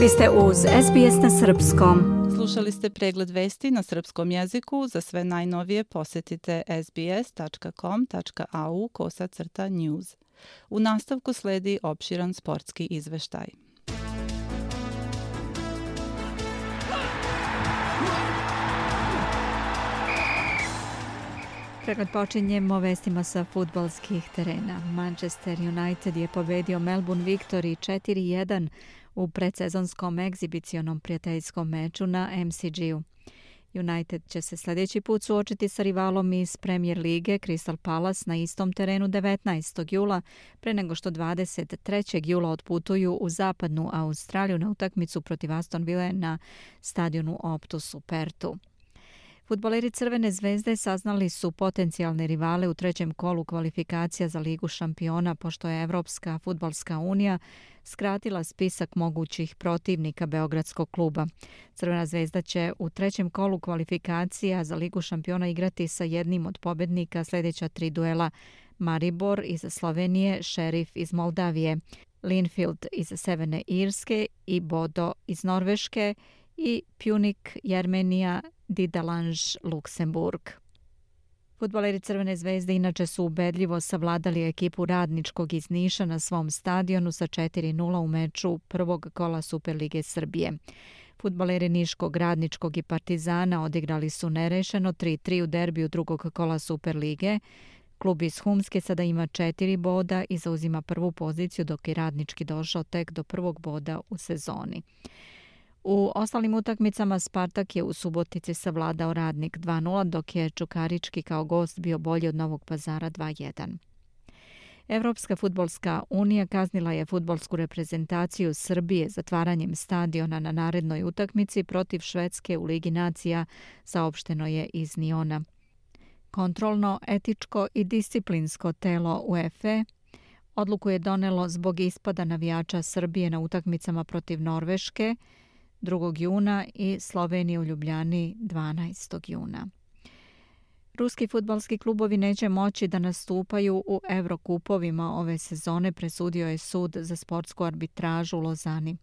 Vi ste uz SBS na Srpskom. Slušali ste pregled vesti na srpskom jeziku. Za sve najnovije posjetite sbs.com.au kosacrta news. U nastavku sledi opširan sportski izveštaj. Kad počinjemo vestima sa futbalskih terena. Manchester United je pobedio Melbourne Victory 4-1 u predsezonskom egzibicionom prijateljskom meču na MCG-u. United će se sljedeći put suočiti sa rivalom iz Premier Lige Crystal Palace na istom terenu 19. jula, pre nego što 23. jula otputuju u zapadnu Australiju na utakmicu protiv Aston Ville na stadionu Optus u Pertu. Futboleri Crvene zvezde saznali su potencijalne rivale u trećem kolu kvalifikacija za Ligu šampiona, pošto je Evropska futbalska unija skratila spisak mogućih protivnika Beogradskog kluba. Crvena zvezda će u trećem kolu kvalifikacija za Ligu šampiona igrati sa jednim od pobednika sljedeća tri duela Maribor iz Slovenije, Šerif iz Moldavije, Linfield iz Severne Irske i Bodo iz Norveške i Pjunik Jermenija Didalange Luksemburg. Futboleri Crvene zvezde inače su ubedljivo savladali ekipu radničkog iz Niša na svom stadionu sa 4-0 u meču prvog kola Superlige Srbije. Futboleri Niškog, Radničkog i Partizana odigrali su nerešeno 3-3 u derbiju drugog kola Superlige. Klub iz Humske sada ima četiri boda i zauzima prvu poziciju dok je Radnički došao tek do prvog boda u sezoni. U ostalim utakmicama Spartak je u Subotici savladao radnik 2-0, dok je Čukarički kao gost bio bolji od Novog pazara 2-1. Evropska futbolska unija kaznila je futbolsku reprezentaciju Srbije zatvaranjem stadiona na narednoj utakmici protiv Švedske u Ligi nacija, saopšteno je iz Niona. Kontrolno, etičko i disciplinsko telo UEFA odluku je donelo zbog ispada navijača Srbije na utakmicama protiv Norveške, 2. juna i Slovenije u Ljubljani 12. juna. Ruski futbalski klubovi neće moći da nastupaju u Evrokupovima ove sezone, presudio je sud za sportsku arbitražu u Lozani.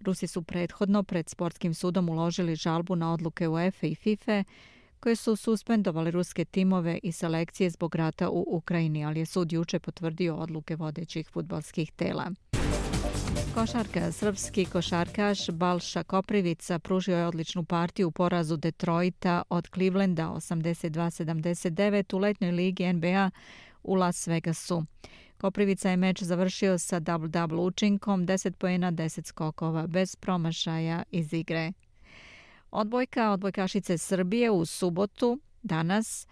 Rusi su prethodno pred sportskim sudom uložili žalbu na odluke UEFA i FIFA koje su suspendovali ruske timove i selekcije zbog rata u Ukrajini, ali je sud juče potvrdio odluke vodećih futbalskih tela. Košarka, srpski košarkaš Balša Koprivica pružio je odličnu partiju u porazu Detroita od Clevelanda 82-79 u letnjoj ligi NBA u Las Vegasu. Koprivica je meč završio sa double-double učinkom, 10 pojena, 10 skokova, bez promašaja iz igre. Odbojka odbojkašice Srbije u subotu, danas,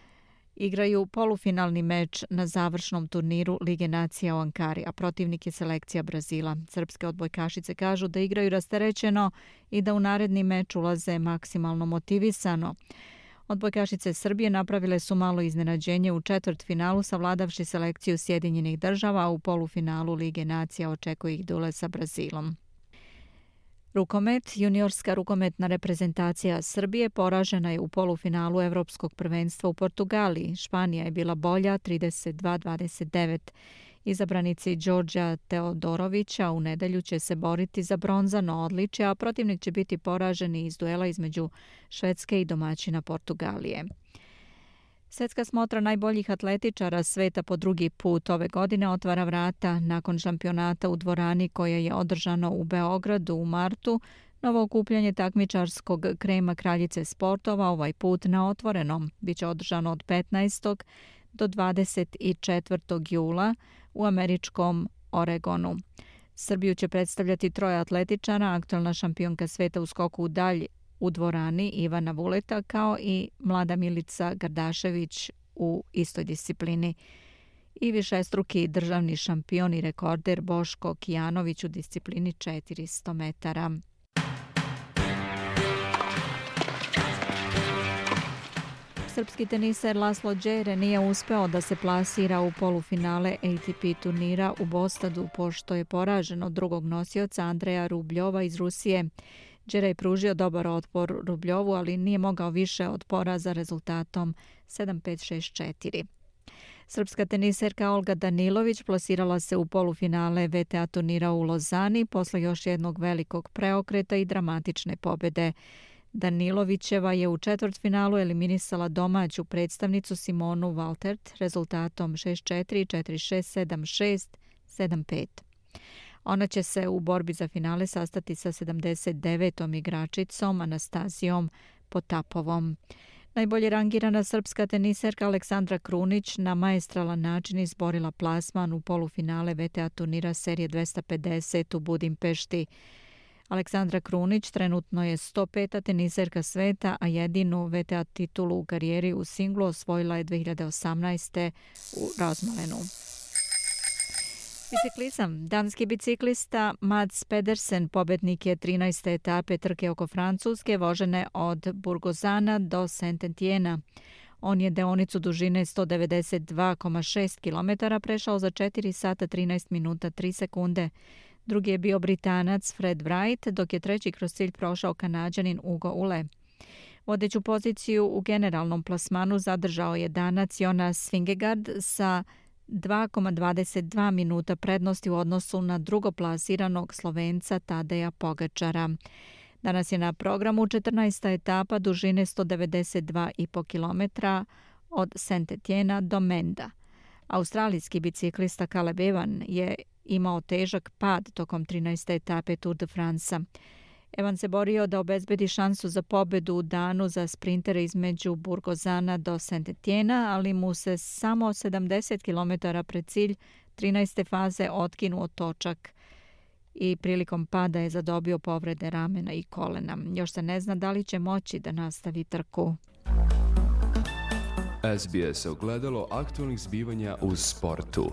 igraju polufinalni meč na završnom turniru Lige nacija u Ankari, a protivnik je selekcija Brazila. Srpske odbojkašice kažu da igraju rasterećeno i da u naredni meč ulaze maksimalno motivisano. Odbojkašice Srbije napravile su malo iznenađenje u četvrt finalu savladavši selekciju Sjedinjenih država, a u polufinalu Lige nacija očekuje ih dule sa Brazilom. Rukomet, juniorska rukometna reprezentacija Srbije poražena je u polufinalu Evropskog prvenstva u Portugaliji. Španija je bila bolja 32-29. Izabranici Đorđa Teodorovića u nedelju će se boriti za bronzano odličje, a protivnik će biti poraženi iz duela između Švedske i domaćina Portugalije. Svetska smotra najboljih atletičara sveta po drugi put ove godine otvara vrata nakon šampionata u dvorani koje je održano u Beogradu u martu. Novo okupljanje takmičarskog krema kraljice sportova ovaj put na otvorenom biće održano od 15. do 24. jula u američkom Oregonu. Srbiju će predstavljati troje atletičara, aktualna šampionka sveta u skoku u dalj u dvorani Ivana Vuleta kao i mlada Milica Gardašević u istoj disciplini i višestruki državni šampion i rekorder Boško Kijanović u disciplini 400 metara. Srpski teniser Laslo Đere nije uspeo da se plasira u polufinale ATP turnira u Bostadu pošto je poražen od drugog nosioca Andreja Rubljova iz Rusije. Đera je pružio dobar otpor Rubljovu, ali nije mogao više od poraza rezultatom 7-5-6-4. Srpska teniserka Olga Danilović plasirala se u polufinale VTA turnira u Lozani posle još jednog velikog preokreta i dramatične pobede. Danilovićeva je u četvrtfinalu eliminisala domaću predstavnicu Simonu Waltert rezultatom 6-4, 4-6, 7-6, 7-5. Ona će se u borbi za finale sastati sa 79. igračicom Anastazijom Potapovom. Najbolje rangirana srpska teniserka Aleksandra Krunić na maestralan način izborila plasman u polufinale VTA turnira serije 250 u Budimpešti. Aleksandra Krunić trenutno je 105. teniserka sveta, a jedinu VTA titulu u karijeri u singlu osvojila je 2018. u Razmalenu. Biciklizam. Danski biciklista Mads Pedersen pobednik je 13. etape trke oko Francuske vožene od Burgozana do Saint-Etienne. On je deonicu dužine 192,6 km prešao za 4 sata 13 minuta 3 sekunde. Drugi je bio Britanac Fred Wright, dok je treći kroz cilj prošao Kanadjanin Ugo Ule. Vodeću poziciju u generalnom plasmanu zadržao je Danac Jonas Svingegard sa 2,22 minuta prednosti u odnosu na drugoplasiranog Slovenca Tadeja Pogačara. Danas je na programu 14. etapa dužine 192,5 km od Saint-Étienne do Menda. Australijski biciklista Caleb Evan je imao težak pad tokom 13. etape Tour de France. Evan se borio da obezbedi šansu za pobedu u danu za sprintere između Burgozana do Saint-Etienne, ali mu se samo 70 km pred cilj 13. faze otkinuo točak i prilikom pada je zadobio povrede ramena i kolena. Još se ne zna da li će moći da nastavi trku. SBS ogledalo aktualnih zbivanja u sportu.